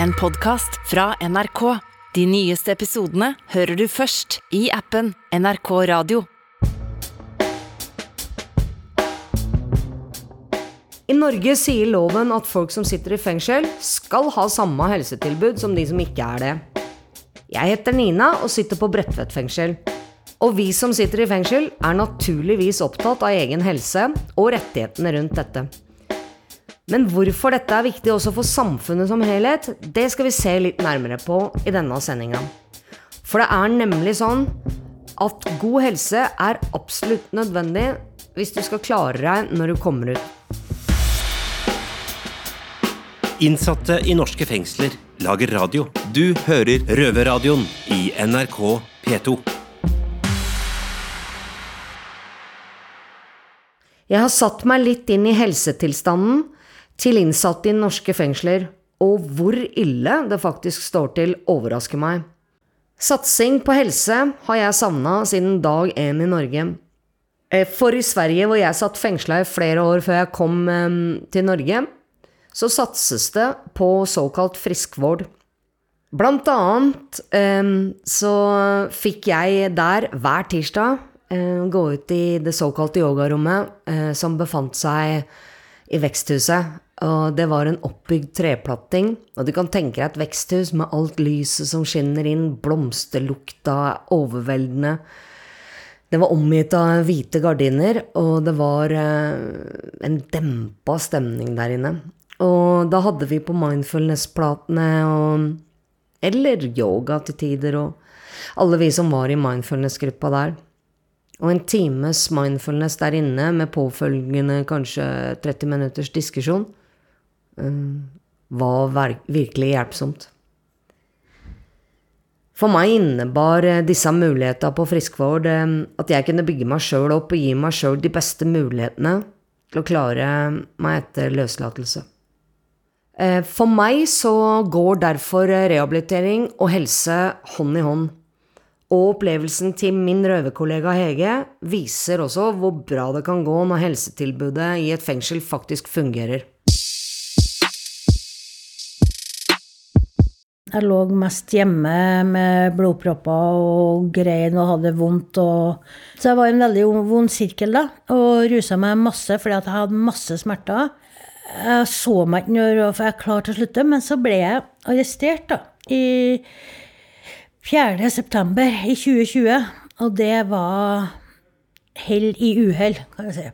en podkast fra NRK. De nyeste episodene hører du først i appen NRK Radio. I Norge sier loven at folk som sitter i fengsel, skal ha samme helsetilbud som de som ikke er det. Jeg heter Nina og sitter på Bredtvet fengsel. Og vi som sitter i fengsel, er naturligvis opptatt av egen helse og rettighetene rundt dette. Men hvorfor dette er viktig også for samfunnet som helhet, det skal vi se litt nærmere på i denne sendinga. For det er nemlig sånn at god helse er absolutt nødvendig hvis du skal klare deg når du kommer ut. Innsatte i norske fengsler lager radio. Du hører Røverradioen i NRK P2. Jeg har satt meg litt inn i helsetilstanden til innsatte i norske fengsler, og hvor ille det faktisk står til, overrasker meg. Satsing på helse har jeg savna siden dag én i Norge. Eh, For i Sverige, hvor jeg satt fengsla i flere år før jeg kom eh, til Norge, så satses det på såkalt friskvård. Blant annet eh, så fikk jeg der hver tirsdag eh, gå ut i det såkalte yogarommet eh, som befant seg i veksthuset. Og det var en oppbygd treplatting. Og du kan tenke deg et veksthus med alt lyset som skinner inn, blomsterlukta overveldende. Det var omgitt av hvite gardiner, og det var eh, en dempa stemning der inne. Og da hadde vi på mindfulness-platene og Eller yoga til tider, og alle vi som var i mindfulness-gruppa der. Og en times mindfulness der inne med påfølgende kanskje 30 minutters diskusjon eh, var virkelig hjelpsomt. For meg innebar eh, disse mulighetene på friskvård eh, at jeg kunne bygge meg sjøl opp og gi meg sjøl de beste mulighetene til å klare meg etter løslatelse. For meg så går derfor eh, rehabilitering og helse hånd i hånd. Og opplevelsen til min røverkollega Hege viser også hvor bra det kan gå når helsetilbudet i et fengsel faktisk fungerer. Jeg lå mest hjemme med blodpropper og grein og hadde vondt. Og... Så jeg var i en veldig vond sirkel da, og rusa meg masse fordi jeg hadde masse smerter. Jeg så meg ikke når jeg klarte å slutte, men så ble jeg arrestert da, i 4. september i 2020. Og det var hell i uhell, kan jeg si.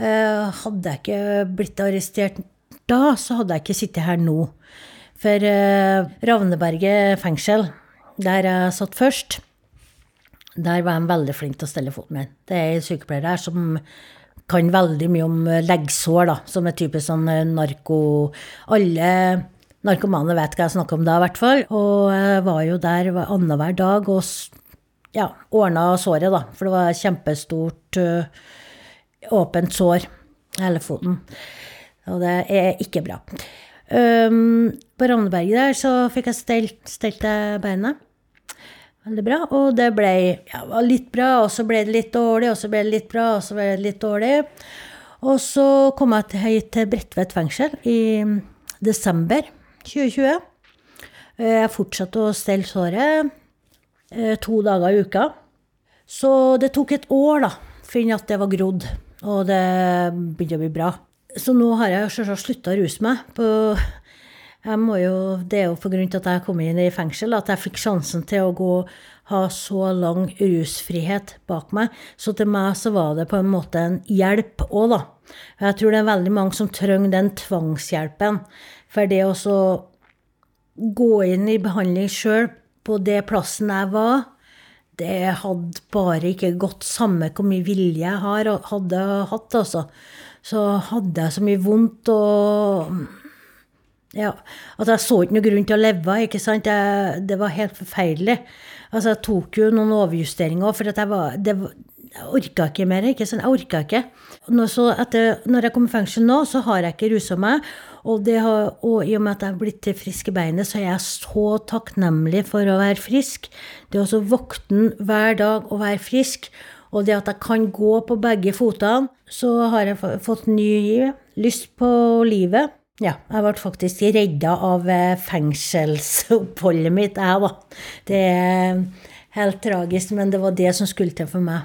Eh, Hadde jeg ikke blitt arrestert da, så hadde jeg ikke sittet her nå. For eh, Ravneberget fengsel, der jeg satt først, der var de veldig flinke til å stelle foten min. Det er en sykepleier der som kan veldig mye om leggsår, da, som er typisk sånn narko... Alle narkomane vet hva jeg snakker om da, i hvert fall. Og jeg var jo der annenhver dag og ja, ordna såret, da. For det var et kjempestort eh, åpent sår i hele foten. Og det er ikke bra. Um, på Ravneberget der så fikk jeg stelt, stelt beinet. Veldig bra. Og det ble ja, litt bra, og så ble det litt dårlig, og så ble det litt bra, og så ble det litt dårlig. Og så kom jeg til, til Bredtvet fengsel i desember 2020. Eh, Jeg fortsatte å stelle såret eh, to dager i uka. Så det tok et år, da, for at det var grodd, og det begynte å bli bra. Så nå har jeg selvsagt slutta å ruse meg. På, jo, det er jo pga. at jeg kom inn i fengsel at jeg fikk sjansen til å gå ha så lang rusfrihet bak meg. Så til meg så var det på en måte en hjelp òg, da. Jeg tror det er veldig mange som trenger den tvangshjelpen. For det å gå inn i behandling sjøl på det plassen jeg var, det hadde bare ikke gått samme hvor mye vilje jeg har, hadde hatt, altså. Så hadde jeg så mye vondt og ja, at jeg så ikke noe grunn til å leve, ikke sant. Jeg, det var helt forferdelig. Altså, jeg tok jo noen overjusteringer for var det, Jeg orka ikke mer, ikke sant. Jeg orka ikke. Så etter, når jeg kom i fengsel nå, så har jeg ikke rusa meg. Og, har, og i og med at jeg har blitt frisk i beinet, så er jeg så takknemlig for å være frisk. Det å våkne hver dag og være frisk, og det at jeg kan gå på begge fotene, så har jeg fått ny lyst på livet. Ja, jeg ble faktisk redda av eh, fengselsoppholdet mitt, jeg, da. Det er helt tragisk, men det var det som skulle til for meg.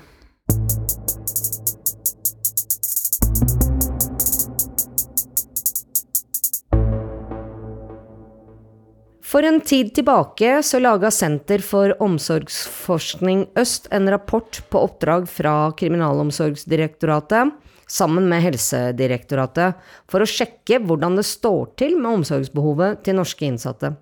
For en tid tilbake så laga Senter for omsorgsforskning Øst en rapport på oppdrag fra Kriminalomsorgsdirektoratet sammen med Helsedirektoratet for å sjekke hvordan det står til med omsorgsbehovet til norske innsatte.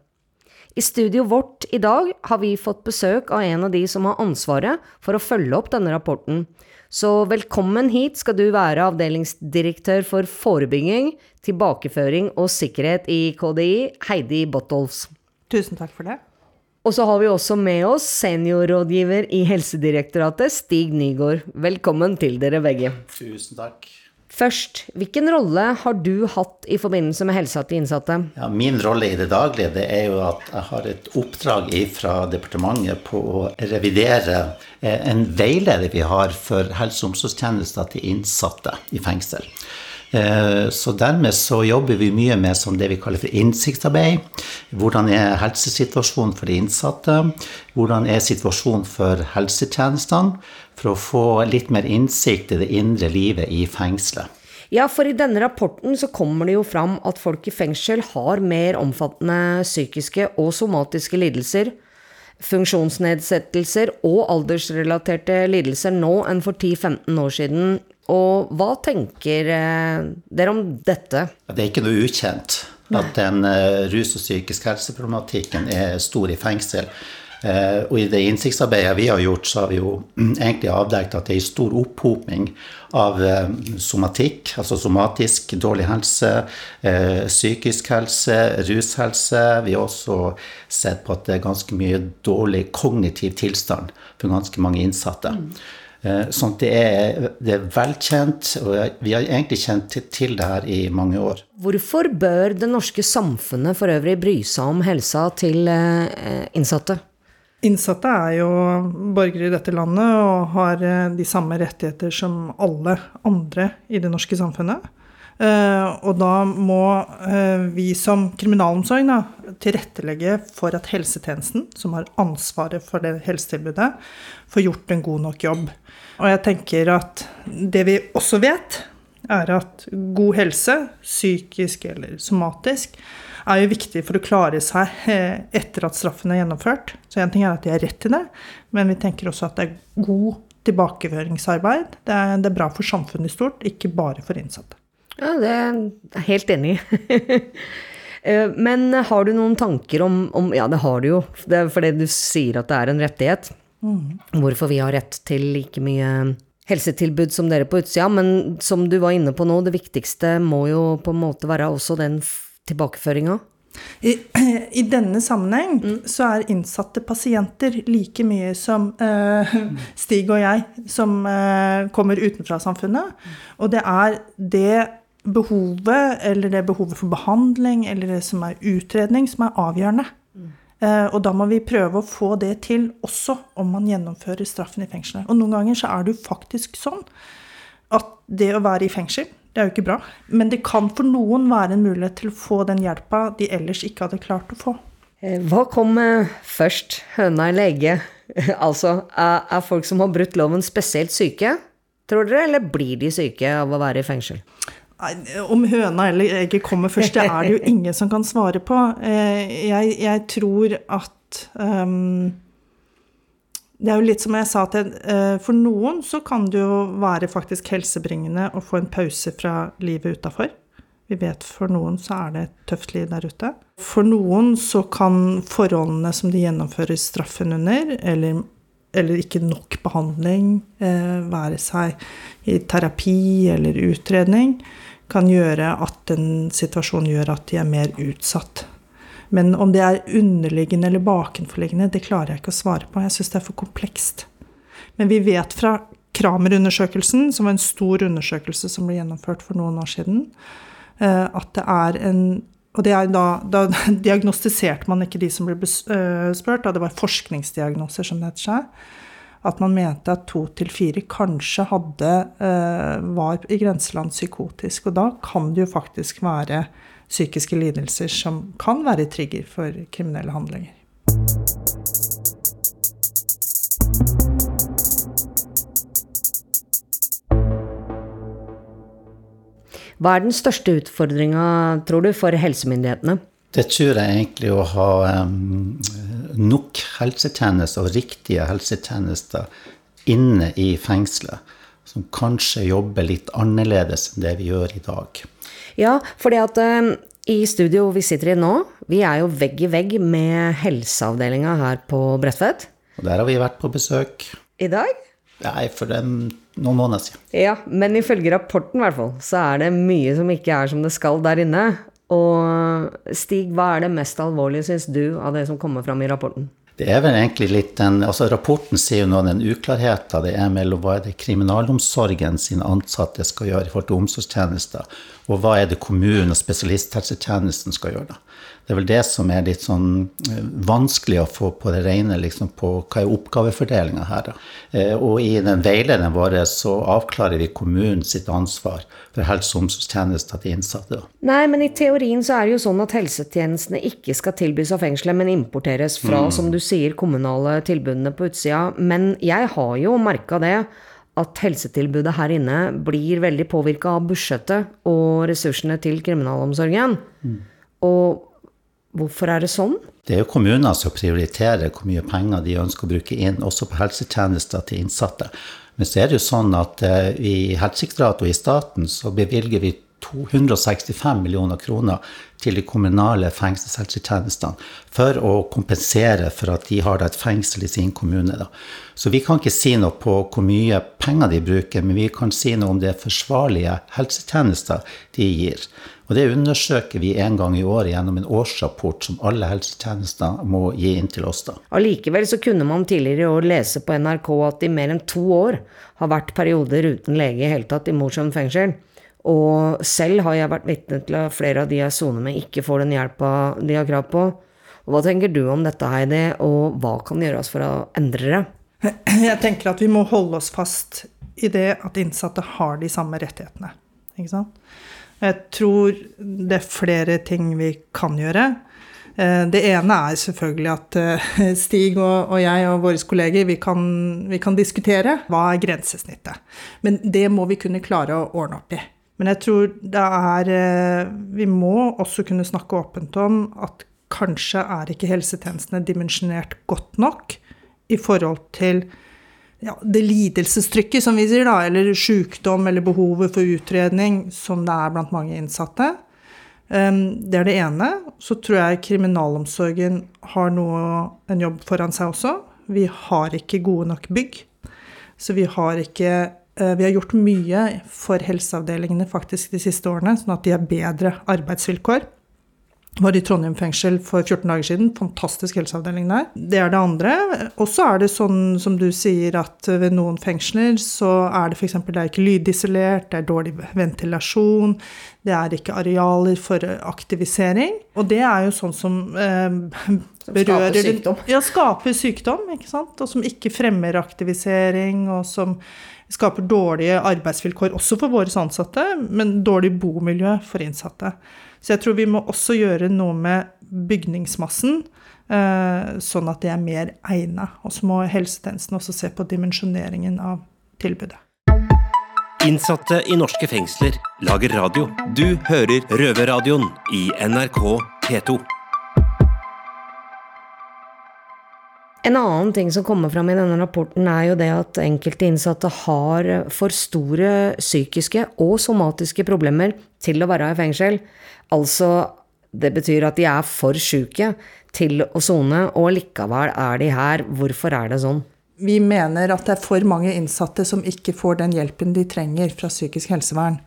I studioet vårt i dag har vi fått besøk av en av de som har ansvaret for å følge opp denne rapporten. Så velkommen hit skal du være avdelingsdirektør for forebygging, tilbakeføring og sikkerhet i KDI, Heidi Bottolfs. Tusen takk for det. Og så har vi også med oss seniorrådgiver i Helsedirektoratet, Stig Nygaard. Velkommen til dere begge. Tusen takk. Først, hvilken rolle har du hatt i forbindelse med helsa til innsatte? Ja, min rolle i det daglige det er jo at jeg har et oppdrag fra departementet på å revidere eh, en veileder vi har for helse- og omsorgstjenester til innsatte i fengsel. Eh, så dermed så jobber vi mye med som det vi kaller for innsiktsarbeid. Hvordan er helsesituasjonen for de innsatte? Hvordan er situasjonen for helsetjenestene? For å få litt mer innsikt i det indre livet i fengselet. Ja, for i denne rapporten så kommer det jo fram at folk i fengsel har mer omfattende psykiske og somatiske lidelser, funksjonsnedsettelser og aldersrelaterte lidelser nå enn for 10-15 år siden, og hva tenker eh, dere om dette? Det er ikke noe ukjent at den uh, rus- og psykisk helseproblematikken er stor i fengsel. Uh, og i det innsiktsarbeidet vi har gjort, så har vi jo egentlig avdekket at det er en stor opphopning av uh, somatikk, altså somatisk dårlig helse, psykisk helse, rushelse. Vi har også sett på at det er ganske mye dårlig kognitiv tilstand for ganske mange innsatte. Mm. Eh, sånn at det er, det er velkjent, og vi har egentlig kjent til det her i mange år. Hvorfor bør det norske samfunnet for øvrig bry seg om helsa til eh, innsatte? Innsatte er jo borgere i dette landet og har eh, de samme rettigheter som alle andre i det norske samfunnet. Og da må vi som kriminalomsorg da, tilrettelegge for at helsetjenesten, som har ansvaret for det helsetilbudet, får gjort en god nok jobb. Og jeg tenker at det vi også vet, er at god helse, psykisk eller somatisk, er jo viktig for å klare seg eh, etter at straffen er gjennomført. Så en ting er at de har rett til det, men vi tenker også at det er god tilbakeføringsarbeid. Det er, det er bra for samfunnet i stort, ikke bare for innsatte. Ja, det er jeg helt enig i. Eh, men har du noen tanker om, om Ja, det har du jo, det er fordi du sier at det er en rettighet. Mm. Hvorfor vi har rett til like mye helsetilbud som dere på utsida. Men som du var inne på nå, det viktigste må jo på en måte være også den tilbakeføringa. I, I, denne sammenheng mm. så er innsatte pasienter like mye som uh, Stig og jeg, som uh, kommer utenfra samfunnet. Og det er det behovet, eller det behovet for behandling, eller det som er utredning, som er avgjørende. Eh, og da må vi prøve å få det til også om man gjennomfører straffen i fengselet. Og noen ganger så er det jo faktisk sånn at det å være i fengsel, det er jo ikke bra. Men det kan for noen være en mulighet til å få den hjelpa de ellers ikke hadde klart å få. Eh, hva kom eh, først, høna eller egget? altså, er folk som har brutt loven spesielt syke, tror dere, eller blir de syke av å være i fengsel? Om høna eller egget kommer først, det er det jo ingen som kan svare på. Eh, jeg, jeg tror at um, Det er jo litt som jeg sa til uh, For noen så kan det jo være faktisk helsebringende å få en pause fra livet utafor. Vi vet for noen så er det et tøft liv der ute. For noen så kan forholdene som de gjennomfører straffen under, eller, eller ikke nok behandling, uh, være seg i terapi eller utredning, kan gjøre at en situasjon gjør at de er mer utsatt. Men om det er underliggende eller bakenforliggende, det klarer jeg ikke å svare på. Jeg syns det er for komplekst. Men vi vet fra Kramer-undersøkelsen, som var en stor undersøkelse som ble gjennomført for noen år siden, eh, at det er en og er da, da diagnostiserte man ikke de som ble eh, spurt, da det var forskningsdiagnoser, som det heter seg at man mente at to til fire kanskje hadde, eh, var i grenseland psykotisk. Og da kan det jo faktisk være psykiske lidelser som kan være trigger for kriminelle handlinger. Hva er den største utfordringa, tror du, for helsemyndighetene? Det tror jeg egentlig å ha um, nok helsetjenester og riktige helsetjenester inne i fengselet. Som kanskje jobber litt annerledes enn det vi gjør i dag. Ja, fordi at um, i studio vi sitter i nå, vi er jo vegg i vegg med helseavdelinga her på Bredtvet. Og der har vi vært på besøk. I dag? Nei, for den, noen måneder siden. Ja, men ifølge rapporten i hvert fall, så er det mye som ikke er som det skal der inne. Og Stig, hva er det mest alvorlige, syns du, av det som kommer fram i rapporten? Det er vel egentlig litt den, altså Rapporten sier jo noe av den uklarheten det er mellom hva er det kriminalomsorgen sine ansatte skal gjøre i forhold til omsorgstjenester, og hva er det kommunen og spesialisthelsetjenesten skal gjøre. da. Det er vel det som er litt sånn eh, vanskelig å få på det rene, liksom på hva er oppgavefordelinga her. da. Eh, og i den veilederen vår så avklarer vi kommunen sitt ansvar for helse- og omsorgstjenester til innsatte. da. Nei, men i teorien så er det jo sånn at helsetjenestene ikke skal tilbys av fengselet, men importeres fra, som du sier, kommunale tilbudene på utsida. Men jeg har jo merka det at helsetilbudet her inne blir veldig påvirka av budsjettet og ressursene til kriminalomsorgen. Og hvorfor er det sånn? Det er jo kommuner som prioriterer hvor mye penger de ønsker å bruke inn, også på helsetjenester til innsatte. Men så er det jo sånn at eh, i Helsedirektoratet og i staten så bevilger vi 265 millioner kroner til de kommunale fengselshelsetjenestene for å kompensere for at de har et fengsel i sin kommune. Så vi kan ikke si noe på hvor mye penger de bruker, men vi kan si noe om det forsvarlige helsetjenester de gir. Og det undersøker vi en gang i året gjennom en årsrapport som alle helsetjenester må gi inn til oss. da. Allikevel så kunne man tidligere i år lese på NRK at i mer enn to år har vært perioder uten lege i hele tatt i Mosjøen fengsel. Og selv har jeg vært vitne til at flere av de jeg soner med, ikke får den hjelpa de har krav på. Og hva tenker du om dette, Heidi, og hva kan gjøres for å endre det? Jeg tenker at vi må holde oss fast i det at innsatte har de samme rettighetene. Ikke sant? Jeg tror det er flere ting vi kan gjøre. Eh, Det ene er selvfølgelig at eh, Stig og jeg og våre kolleger vi kan, vi kan diskutere hva er grensesnittet. Men det må vi kunne klare å ordne opp i. Men jeg tror det er eh, Vi må også kunne snakke åpent om at kanskje er ikke helsetjenestene dimensjonert godt nok i forhold til ja, det lidelsestrykket, som vi sier, da, eller sykdom eller behovet for utredning som det er blant mange innsatte. Um, Det er det ene. Så tror jeg kriminalomsorgen har noe, en jobb foran seg også. Vi har ikke gode nok bygg. Så vi har ikke eh, Vi har gjort mye for helseavdelingene faktisk de siste årene, sånn at de har bedre arbeidsvilkår. Var i Trondheim fengsel for 14 dager siden. Fantastisk helseavdeling der. Det er det andre. Og så er det sånn som du sier, at ved noen fengsler så er det f.eks. det er ikke lydisolert, det er dårlig ventilasjon, det er ikke arealer for aktivisering. Og det er jo sånn som eh, berører skaper sykdom. Ja, skaper sykdom, ikke sant. Og som ikke fremmer aktivisering, og som skaper dårlige arbeidsvilkår også for våre ansatte, men dårlig bomiljø for innsatte. Så jeg tror vi må også gjøre noe med bygningsmassen, eh, sånn at det er mer egnet. Og så må helsetjenesten også se på dimensjoneringen av tilbudet. Innsatte i norske fengsler lager radio. Du hører Røverradioen i NRK P2. En annen ting som kommer fram i denne rapporten, er jo det at enkelte innsatte har for store psykiske og somatiske problemer til å være i fengsel. Altså, det betyr at de er for syke til å sone, og likevel er de her. Hvorfor er det sånn? Vi mener at det er for mange innsatte som ikke får den hjelpen de trenger fra psykisk helsevern.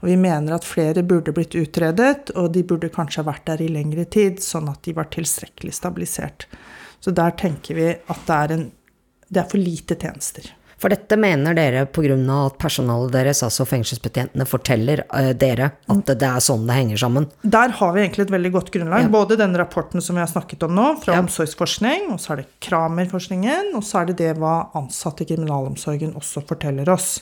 Og vi mener at flere burde blitt utredet, og de burde kanskje ha vært der i lengre tid, sånn at de var tilstrekkelig stabilisert. Så der tenker vi at det er, en, det er for lite tjenester. For dette mener dere pga. at personalet deres, altså fengselsbetjentene, forteller eh, dere at det er sånn det henger sammen? Der har vi egentlig et veldig godt grunnlag. Ja. Både den rapporten som vi har snakket om nå, fra Ja. omsorgsforskning, og så er det Kramer-forskningen, og så er det det hva ansatte i kriminalomsorgen også forteller oss.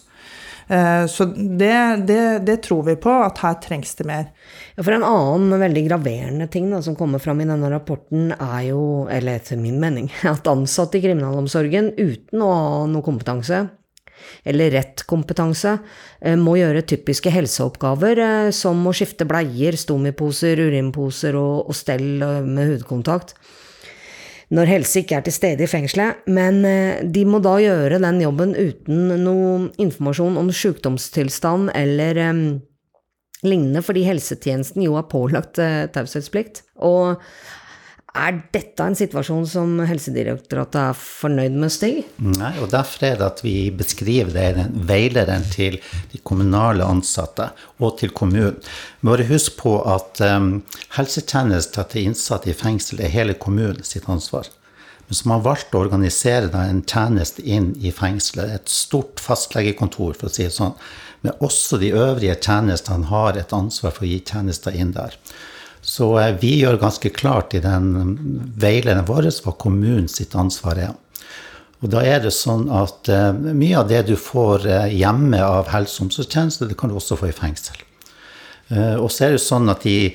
Eh, så det, det, det tror vi på, at her trengs det mer. Ja, for en annen veldig graverende ting da, som kommer fram i denne rapporten, er jo, eller etter min mening, at ansatte i kriminalomsorgen uten å ha noe kompetanse, eller rett kompetanse, eh, må gjøre typiske helseoppgaver eh, som å skifte bleier, stomiposer, urinposer og, og stell med hudkontakt. Når helse ikke er til stede i fengselet, men de må da gjøre den jobben uten noe informasjon om sykdomstilstand eller um, lignende, fordi helsetjenesten jo er pålagt uh, taushetsplikt. Og er dette en situasjon som Helsedirektoratet er fornøyd med, Stig? Nei, og derfor er det at vi beskriver det den veilederen til de kommunale ansatte og til kommunen. Bare husk på at um, helsetjenester til innsatte i fengsel er hele kommunen sitt ansvar. Men så man valgt å organisere en tjeneste inn i fengselet, et stort fastlegekontor, for å si det sånn. Men også de øvrige tjenestene har et ansvar for å gi tjenester inn der. Så eh, vi gjør ganske klart i den veilederen vår hva kommunens sitt ansvar er. Og da er det sånn at uh, mye av det du får uh, hjemme av helse- og omsorgstjeneste, det kan du også få i fengsel. Og så er det sånn at i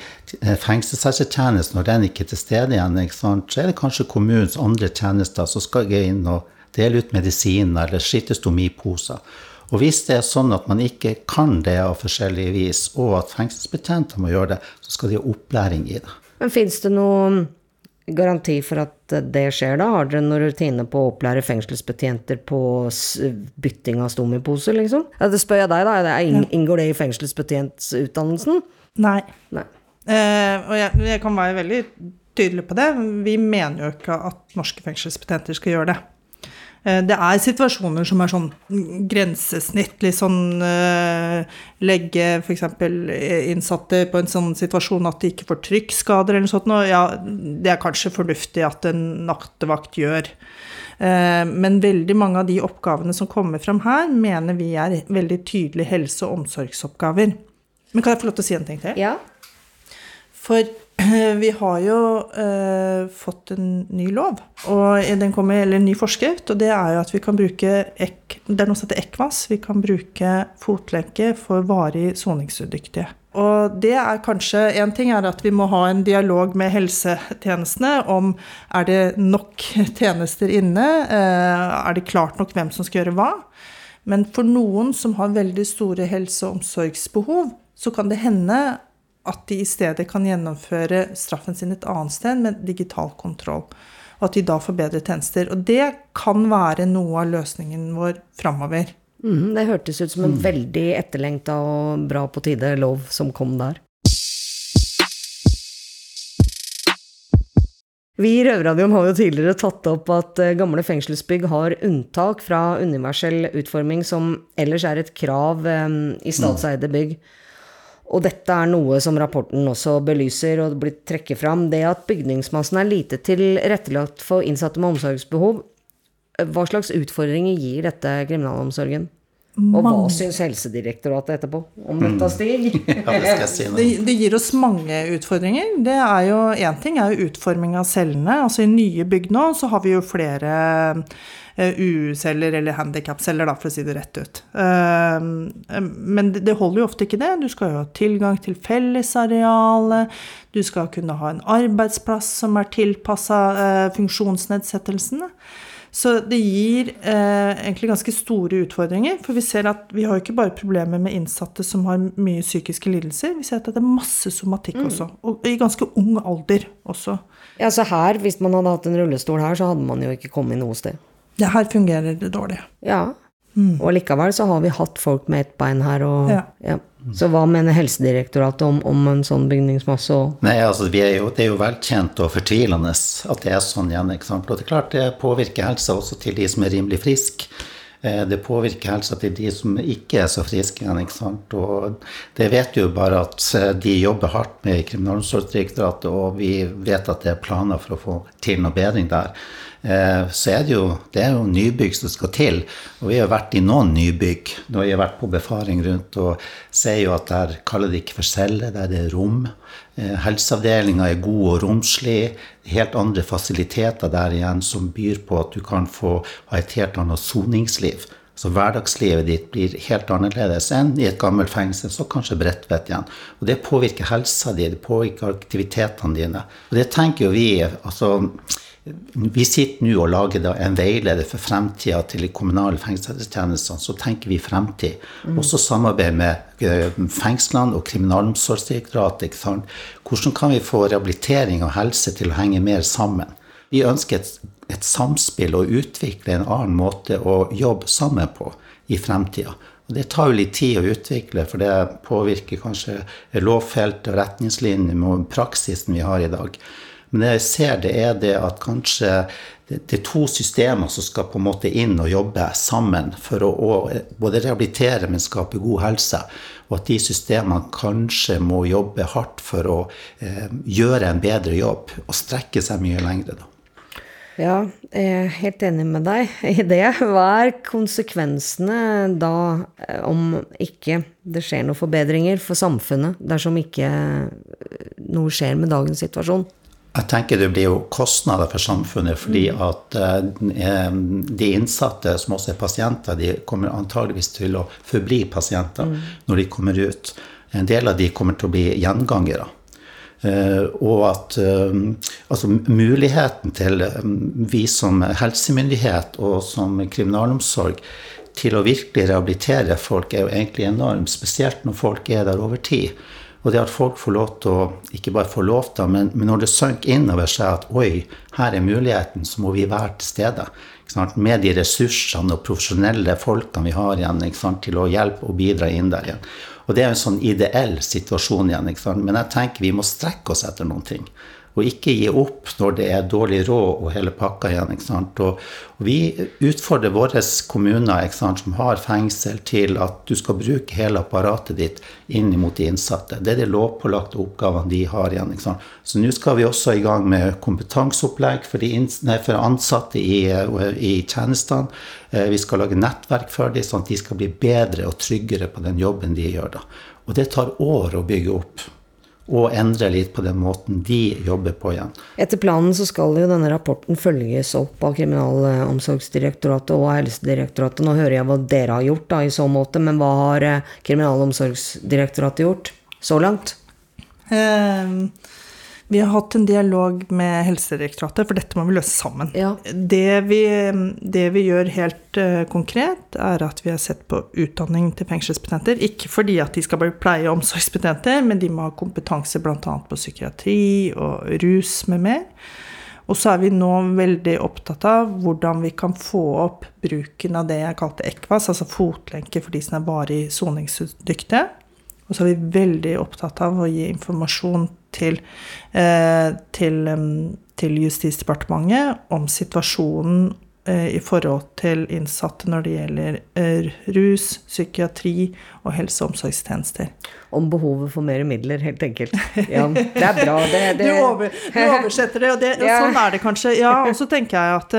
fengselshelsetjenesten, når den ikke er til stede igjen, så er det kanskje kommunens andre tjenester som skal gå inn og dele ut medisiner eller skitte stomiposer. Og hvis det er sånn at man ikke kan det av forskjellige vis, og at fengselsbetjenter må gjøre det, så skal de ha opplæring i det. Men fins det noen garanti for at det skjer, da? Har dere noen rutine på å opplære fengselsbetjenter på bytting av stomiposer, liksom? Ja, det spør jeg deg, da. Inngår det i fengselsbetjentutdannelsen? Nei. Nei. Eh, og jeg, jeg kan være veldig tydelig på det. Vi mener jo ikke at norske fengselsbetjenter skal gjøre det. Eh, det er situasjoner som er sånn grensesnitt, litt sånn uh, Legge f.eks. innsatte på en sånn situasjon at de ikke får trykkskader eller noe sånt. Og ja, det er kanskje fornuftig at en nattevakt gjør. Uh, men veldig mange av de oppgavene som kommer fram her, mener vi er veldig tydelige helse- og omsorgsoppgaver. Men kan jeg få lov til å si en ting til? Ja. For vi har jo eh, fått en ny lov, og den kommer, eller en ny forskrift. Og det er jo at vi kan bruke ek, det er noe som heter ECVAS. Vi kan bruke fotlenke for varig soningsudyktige. Og det er kanskje En ting er at vi må ha en dialog med helsetjenestene om er det nok tjenester inne, eh, er det klart nok hvem som skal gjøre hva. Men for noen som har veldig store helse- og omsorgsbehov, så kan det hende at de i stedet kan gjennomføre straffen sin et annet sted med digital kontroll. Og at de da får bedre tjenester. Og det kan være noe av løsningen vår framover. Mm, det hørtes ut som en mm. veldig etterlengta og bra på tide lov som kom der. Vi i Røverradioen har jo tidligere tatt opp at eh, gamle fengselsbygg har unntak fra universell utforming, som ellers er et krav eh, i statseide bygg. Og dette er noe som rapporten også belyser og blir trekket fram. Det at bygningsmassen er lite tilrettelagt for innsatte med omsorgsbehov. Hva slags utfordringer gir dette kriminalomsorgen? Og hva syns Helsedirektoratet etterpå om dette, Stig? ja, det, si det, det, gir oss mange utfordringer. Det er jo Én ting er jo utforming av cellene. Altså I nye bygg nå så har vi jo flere Eh, UU-celler eller handikap-celler, for å si det rett ut. Ehm, men det holder jo ofte ikke det. Du skal jo ha tilgang til fellesarealet. Du skal kunne ha en arbeidsplass som er tilpassa eh, funksjonsnedsettelsene. Så det gir eh, egentlig ganske store utfordringer. For vi ser at vi har jo ikke bare problemer med innsatte som har mye psykiske lidelser, vi ser at det er masse somatikk mm. også. Og i ganske ung alder også. Ja, så her, hvis man hadde hatt en rullestol her, så hadde man jo ikke kommet noe sted. Ja, her fungerer det dårlig. Ja. Mm. Og likevel så har vi hatt folk med ett bein her og ja. ja. Så hva mener Helsedirektoratet om, om en sånn bygningsmasse? Nei, altså er jo, Det er jo velkjent og fortvilende at det er sånn igjen. ikke sant? Og det er klart det påvirker helsa også til de som er rimelig friske. Eh, det påvirker helsa til de som ikke er så friske igjen. ikke sant? Og det vet jo bare at eh, de jobber hardt med Kriminalomsorgsdirektoratet, og vi vet at det er planer for å få til noe bedring der. Eh, så er det jo, det er jo nybygg som skal til. Og vi har vært i noen nybygg når vi har vært på befaring rundt og ser jo at der kaller de ikke for celler, der det er rom. Eh, helseavdelinga er god og romslig. Helt andre fasiliteter der igjen som byr på at du kan få ha et helt annet soningsliv. Så hverdagslivet ditt blir helt annerledes enn i et gammelt fengsel, så kanskje Bredtvet igjen. Og det påvirker helsa di, det påvirker aktivitetene dine. Og det tenker jo vi altså vi sitter nå og lager en veileder for fremtida til de kommunale fengselstjenestene. Så tenker vi fremtid. Mm. Også samarbeid med eh, fengslene og Kriminalomsorgsdirektoratet. Hvordan kan vi få rehabilitering og helse til å henge mer sammen? Vi ønsker et, et samspill og utvikle en annen måte å jobbe sammen på i fremtida. Og det tar jo litt tid å utvikle, for det påvirker kanskje lovfeltet og retningslinjer med praksisen vi har i dag. Men det jeg ser, det er det at kanskje det, er to systemer som skal på en måte inn og jobbe sammen for å, både rehabilitere, men skape god helse. Og at de systemene kanskje må jobbe hardt for å eh, gjøre en bedre jobb og strekke seg mye lengre. da. Ja, jeg er helt enig med deg i det. Hva er konsekvensene da eh, om ikke det skjer noen forbedringer for samfunnet dersom ikke noe skjer med dagens situasjon? Jeg tenker det blir jo kostnader for samfunnet, fordi mm. at eh, de innsatte som også er pasienter, de kommer antageligvis til å forbli pasienter mm. når de kommer ut. En del av de kommer til å bli gjengangere. Uh, og at altså muligheten til vi som helsemyndighet og som kriminalomsorg til å virkelig rehabilitere folk er jo egentlig enorm, spesielt når folk er der over tid. Og det at folk får lov til å ikke bare få lov til, men, men når det synker innover seg at oi, her er muligheten, så må vi være til stede. Med de ressursene og profesjonelle folkene vi har igjen til å hjelpe og bidra inn der igjen. Og det er en sånn ideell situasjon igjen. Men jeg tenker vi må strekke oss etter noen ting. Og ikke gi opp når det er dårlig råd og hele pakka igjen. ikke sant? Og, og vi utfordrer våre kommuner ikke sant, som har fengsel, til at du skal bruke hele apparatet ditt inn mot de innsatte. Det er de lovpålagte oppgavene de har igjen. ikke sant? Så nå skal vi også i gang med kompetanseopplegg for, nei, for ansatte i, i tjenestene. Eh, vi skal lage nettverk for dem, sånn at de skal bli bedre og tryggere på den jobben de gjør. da. Og det tar år å bygge opp og endre litt på den måten de jobber på igjen. Etter planen så skal jo denne rapporten følges opp av Kriminalomsorgsdirektoratet og Helsedirektoratet. Nå hører jeg hva dere har gjort da, i så måte, men hva har eh, Kriminalomsorgsdirektoratet gjort så langt? Um vi har hatt en dialog med Helsedirektoratet, for dette må vi løse sammen. Ja. Det, vi, det, vi, gjør helt uh, konkret, er at vi har sett på utdanning til fengselsbetjenter. Ikke fordi at de skal bli pleie- og omsorgsbetjenter, men de må ha kompetanse bl.a. på psykiatri og rus med mer. Og så er vi nå veldig opptatt av hvordan vi kan få opp bruken av det jeg kalte ECVAS, altså fotlenke for de som er varig soningsdyktige. Og så er vi veldig opptatt av å gi informasjon til, eh, til, til Justisdepartementet om situasjonen i forhold til innsatte når det gjelder eh, rus, psykiatri og helse- og omsorgstjenester. Om behovet for mer midler, helt enkelt. Ja, det er bra. Det, det... Du, over, du, oversetter det, og det, ja. sånn er det kanskje. Ja, og så tenker jeg at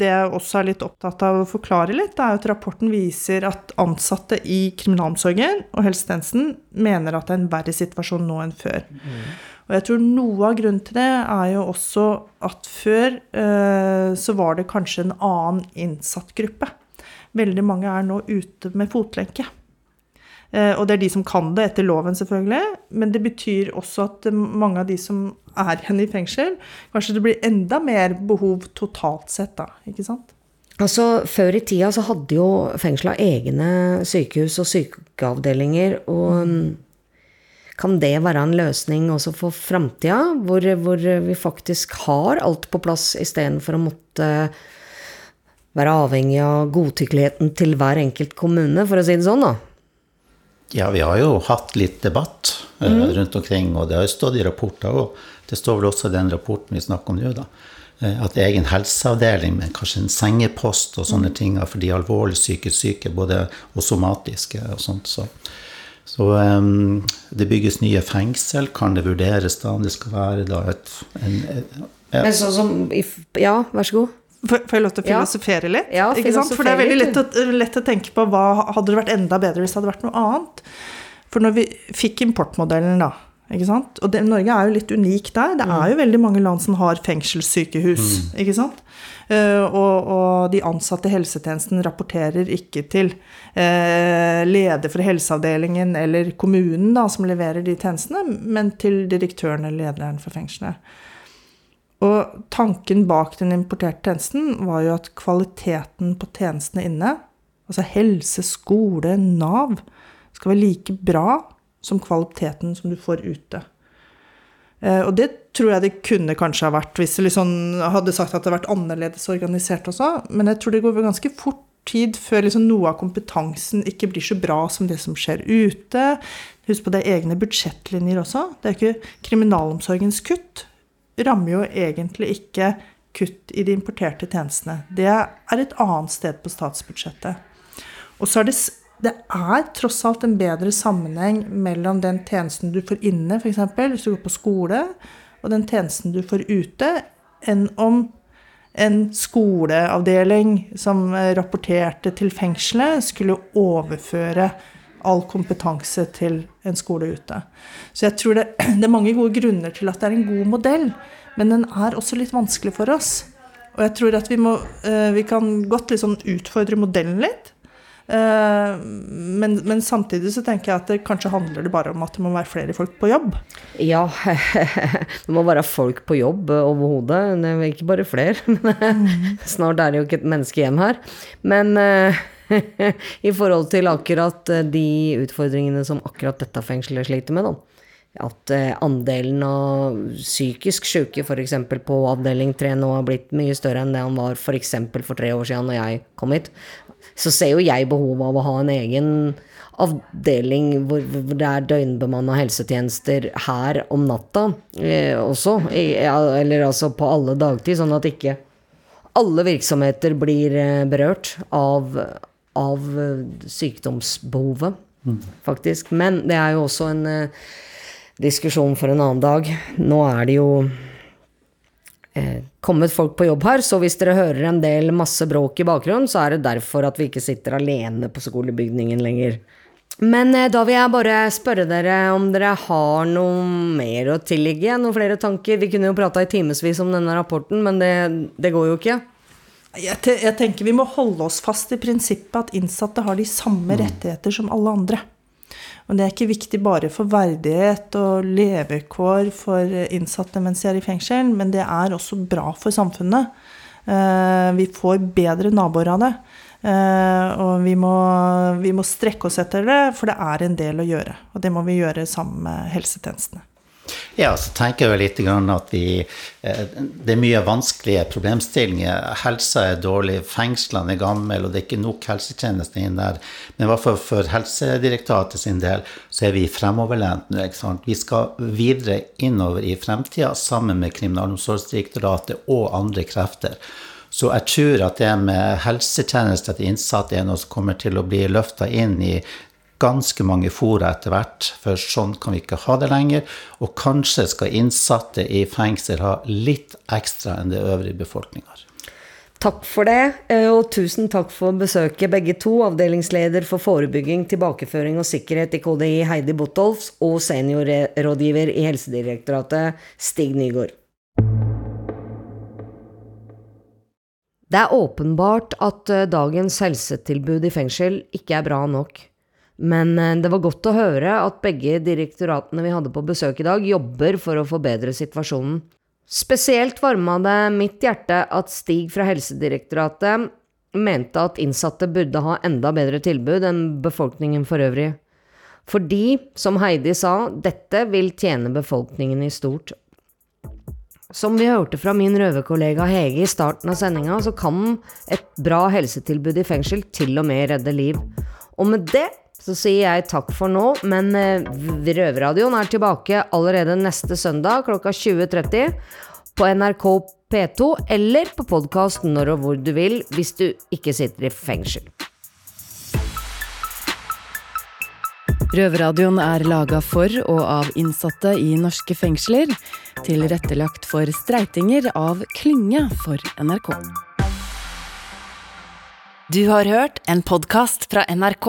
det jeg også er litt opptatt av å forklare litt, er at rapporten viser at ansatte i kriminalomsorgen og helsetjenesten mener at det er en verre situasjon nå enn før. Mm. Og jeg tror noe av grunnen til det er jo også at før eh, så var det kanskje en annen innsatt gruppe. Veldig mange er nå ute med fotlenke. Eh, og det er de som kan det etter loven, selvfølgelig. Men det betyr også at mange av de som er igjen i fengsel, kanskje det blir enda mer behov totalt sett, da. Ikke sant? Altså, Før i tida så hadde jo fengsla egne sykehus og sykeavdelinger. Og mm. Kan det være en løsning også for framtida, hvor, hvor, vi faktisk har alt på plass istedenfor å måtte være avhengig av godtykkeligheten til hver enkelt kommune, for å si det sånn, da? Ja, vi har jo hatt litt debatt mm. rundt omkring, og det har jo stått i rapporter òg. Det står vel også i den rapporten vi snakker om nå, da. Eh, at egen helseavdeling med kanskje en sengepost og sånne mm. ting for de alvorlig psykisk syke, både og somatiske og sånt. Så så um, det bygges nye fengsel. Kan det vurderes da om det skal være da et en, ja. Men sånn som Ja, vær så god. Får jeg lov til å filosofere litt? Ja, filosofere For det er veldig lett å, lett å, tenke på hva hadde det vært enda bedre hvis det hadde vært noe annet. For når vi fikk importmodellen, da, Ikke sant? Og det, Norge er jo litt unik der. Det er jo veldig mange land som har fengselssykehus. ikke sant? Uh, og, og, de ansatte i helsetjenesten rapporterer ikke til uh, leder for helseavdelingen eller kommunen da, som leverer de tjenestene, men til direktøren eller lederen for fengselet. Og tanken bak den importerte tjenesten var jo at kvaliteten på tjenestene inne, altså helse, skole, Nav, skal være like bra som kvaliteten som du får ute. Eh, og det tror jeg det kunne kanskje ha vært hvis jeg liksom hadde sagt at det hadde vært annerledes organisert også. Men jeg tror det går ganske fort tid før liksom noe av kompetansen ikke blir så bra som det som skjer ute. Husk på det er egne budsjettlinjer også. Det er ikke kriminalomsorgens kutt. Rammer jo egentlig ikke kutt i de importerte tjenestene. Det er et annet sted på statsbudsjettet. Og så er det det er tross alt en bedre sammenheng mellom den tjenesten du får inne, f.eks. hvis du går på skole, og den tjenesten du får ute, enn om en skoleavdeling som rapporterte til fengselet, skulle overføre all kompetanse til en skole ute. Så jeg tror det, det, er mange gode grunner til at det er en god modell, men den er også litt vanskelig for oss. Og jeg tror at vi, må, eh, vi kan godt liksom utfordre modellen litt. Eh, men, men, samtidig så tenker jeg at det kanskje handler det bare om at det må være flere folk på jobb. Ja, det må være folk på jobb overhodet. Det er ikke bare flere. Mm. Snart er det jo ikke et menneske igjen her. Men eh, i forhold til akkurat eh, de utfordringene som akkurat dette fengselet sliter med, da. At andelen av psykisk syke f.eks. på avdeling 3 nå har blitt mye større enn det han var f.eks. For, for tre år siden når jeg kom hit så ser jo jeg behovet av å ha en egen avdeling hvor, hvor det er døgnbemanna helsetjenester her om natta eh, også. eller altså på alle dagtid, sånn at ikke alle virksomheter blir eh, berørt av, av eh, sykdomsbehovet, mm. faktisk. Men det er jo også en eh, diskusjon for en annen dag. Nå er det jo eh, kommet folk på jobb her, så hvis dere hører en del masse bråk i bakgrunnen, så er det derfor at vi ikke sitter alene på skolebygningen lenger. Men eh, da vil jeg bare spørre dere om dere har noe mer å tillegge? Noen flere tanker? Vi kunne jo prata i timevis om denne rapporten, men det, det går jo ikke. Jeg, te jeg, tenker vi må holde oss fast i prinsippet at innsatte har de samme mm. rettigheter som alle andre. Og det er ikke viktig bare for verdighet og levekår for innsatte mens de er i fengsel, men det er også bra for samfunnet. Eh, vi får bedre naboer av det. Eh, og vi må, vi må strekke oss etter det, for det er en del å gjøre. Og det må vi gjøre sammen med helsetjenestene. Ja, så tenker jeg litt at vi eh, Det er mye vanskelige problemstillinger. Helsa er dårlig, fengslene er gamle, og det er ikke nok helsetjenester inn der. Men i for Helsedirektoratet sin del så er vi fremoverlent nå. Vi skal videre innover i fremtida sammen med Kriminalomsorgsdirektoratet og andre krefter. Så jeg tror at det med helsetjenester til innsatte er noe som kommer til å bli løfta inn i ganske mange fora etter hvert, for sånn kan vi ikke ha det lenger. Og kanskje skal innsatte i fengsel ha litt ekstra enn det øvrige befolkninga har. Takk for det, eh, og tusen takk for besøket, begge to. Avdelingsleder for forebygging, tilbakeføring og sikkerhet i KDI, Heidi Botolfs, og seniorrådgiver i Helsedirektoratet, Stig Nygaard. Det er åpenbart at eh, dagens helsetilbud i fengsel ikke er bra nok. Men eh, det var godt å høre at begge direktoratene vi hadde på besøk i dag, jobber for å forbedre situasjonen. Spesielt varma det mitt hjerte at Stig fra Helsedirektoratet mente at innsatte burde ha enda bedre tilbud enn befolkningen for øvrig. Fordi, som Heidi sa, dette vil tjene befolkningen i stort. Som vi hørte fra min røverkollega Hege i starten av sendinga, så kan et bra helsetilbud i fengsel til og med redde liv. Og med det så sier jeg takk for nå, men eh, Røverradioen er tilbake allerede neste søndag klokka 20.30 på NRK P2 eller på podkast når og hvor du vil, hvis du ikke sitter i fengsel. Røverradioen er laga for og av innsatte i norske fengsler. Tilrettelagt for streitinger av Klynge for NRK. Du har hørt en podkast fra NRK.